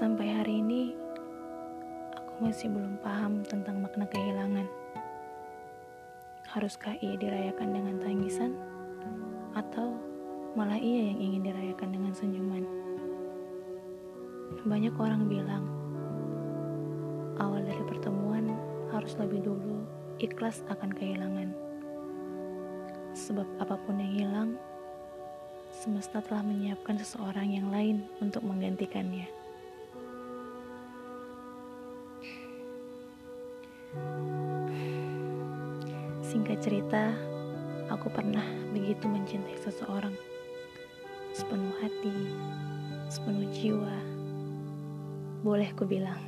Sampai hari ini, aku masih belum paham tentang makna kehilangan. Haruskah ia dirayakan dengan tangisan, atau malah ia yang ingin dirayakan dengan senyuman? Banyak orang bilang, awal dari pertemuan harus lebih dulu ikhlas akan kehilangan. Sebab apa pun yang hilang, semesta telah menyiapkan seseorang yang lain untuk menggantikannya. Singkat cerita, aku pernah begitu mencintai seseorang. Sepenuh hati, sepenuh jiwa. Boleh ku bilang.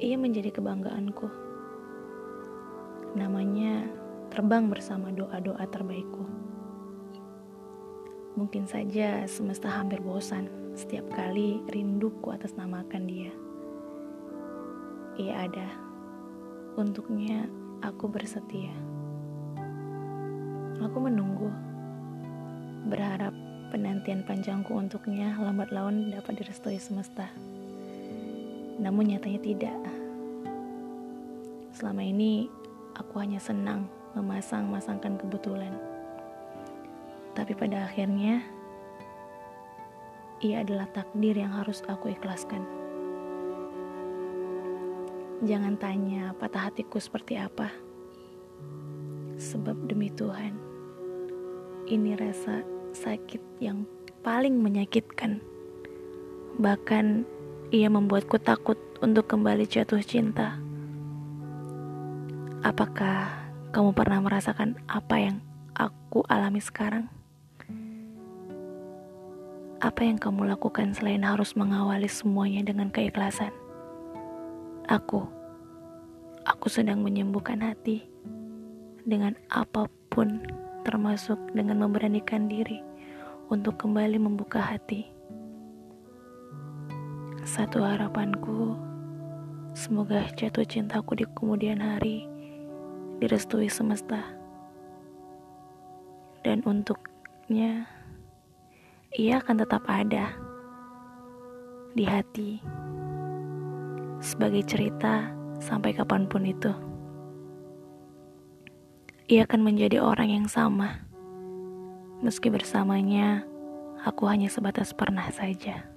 Ia menjadi kebanggaanku. Namanya terbang bersama doa-doa terbaikku. Mungkin saja semesta hampir bosan setiap kali rinduku atas namakan dia. Ia ada. Untuknya aku bersetia. Aku menunggu, berharap penantian panjangku untuknya lambat laun dapat direstui semesta. Namun nyatanya tidak. Selama ini aku hanya senang memasang-masangkan kebetulan. Tapi pada akhirnya, ia adalah takdir yang harus aku ikhlaskan. Jangan tanya patah hatiku seperti apa. Sebab demi Tuhan, ini rasa sakit yang paling menyakitkan. Bahkan ia membuatku takut untuk kembali jatuh cinta. Apakah kamu pernah merasakan apa yang aku alami sekarang? Apa yang kamu lakukan selain harus mengawali semuanya dengan keikhlasan? Aku, aku sedang menyembuhkan hati dengan apa pun, termasuk dengan memberanikan diri untuk kembali membuka hati. Satu harapanku, semoga jatuh cintaku di kemudian hari direstui semesta. Dan untuknya, ia akan tetap ada di hati sebagai cerita sampai kapan pun itu. Ia akan menjadi orang yang sama, meski bersamanya aku hanya sebatas pernah saja.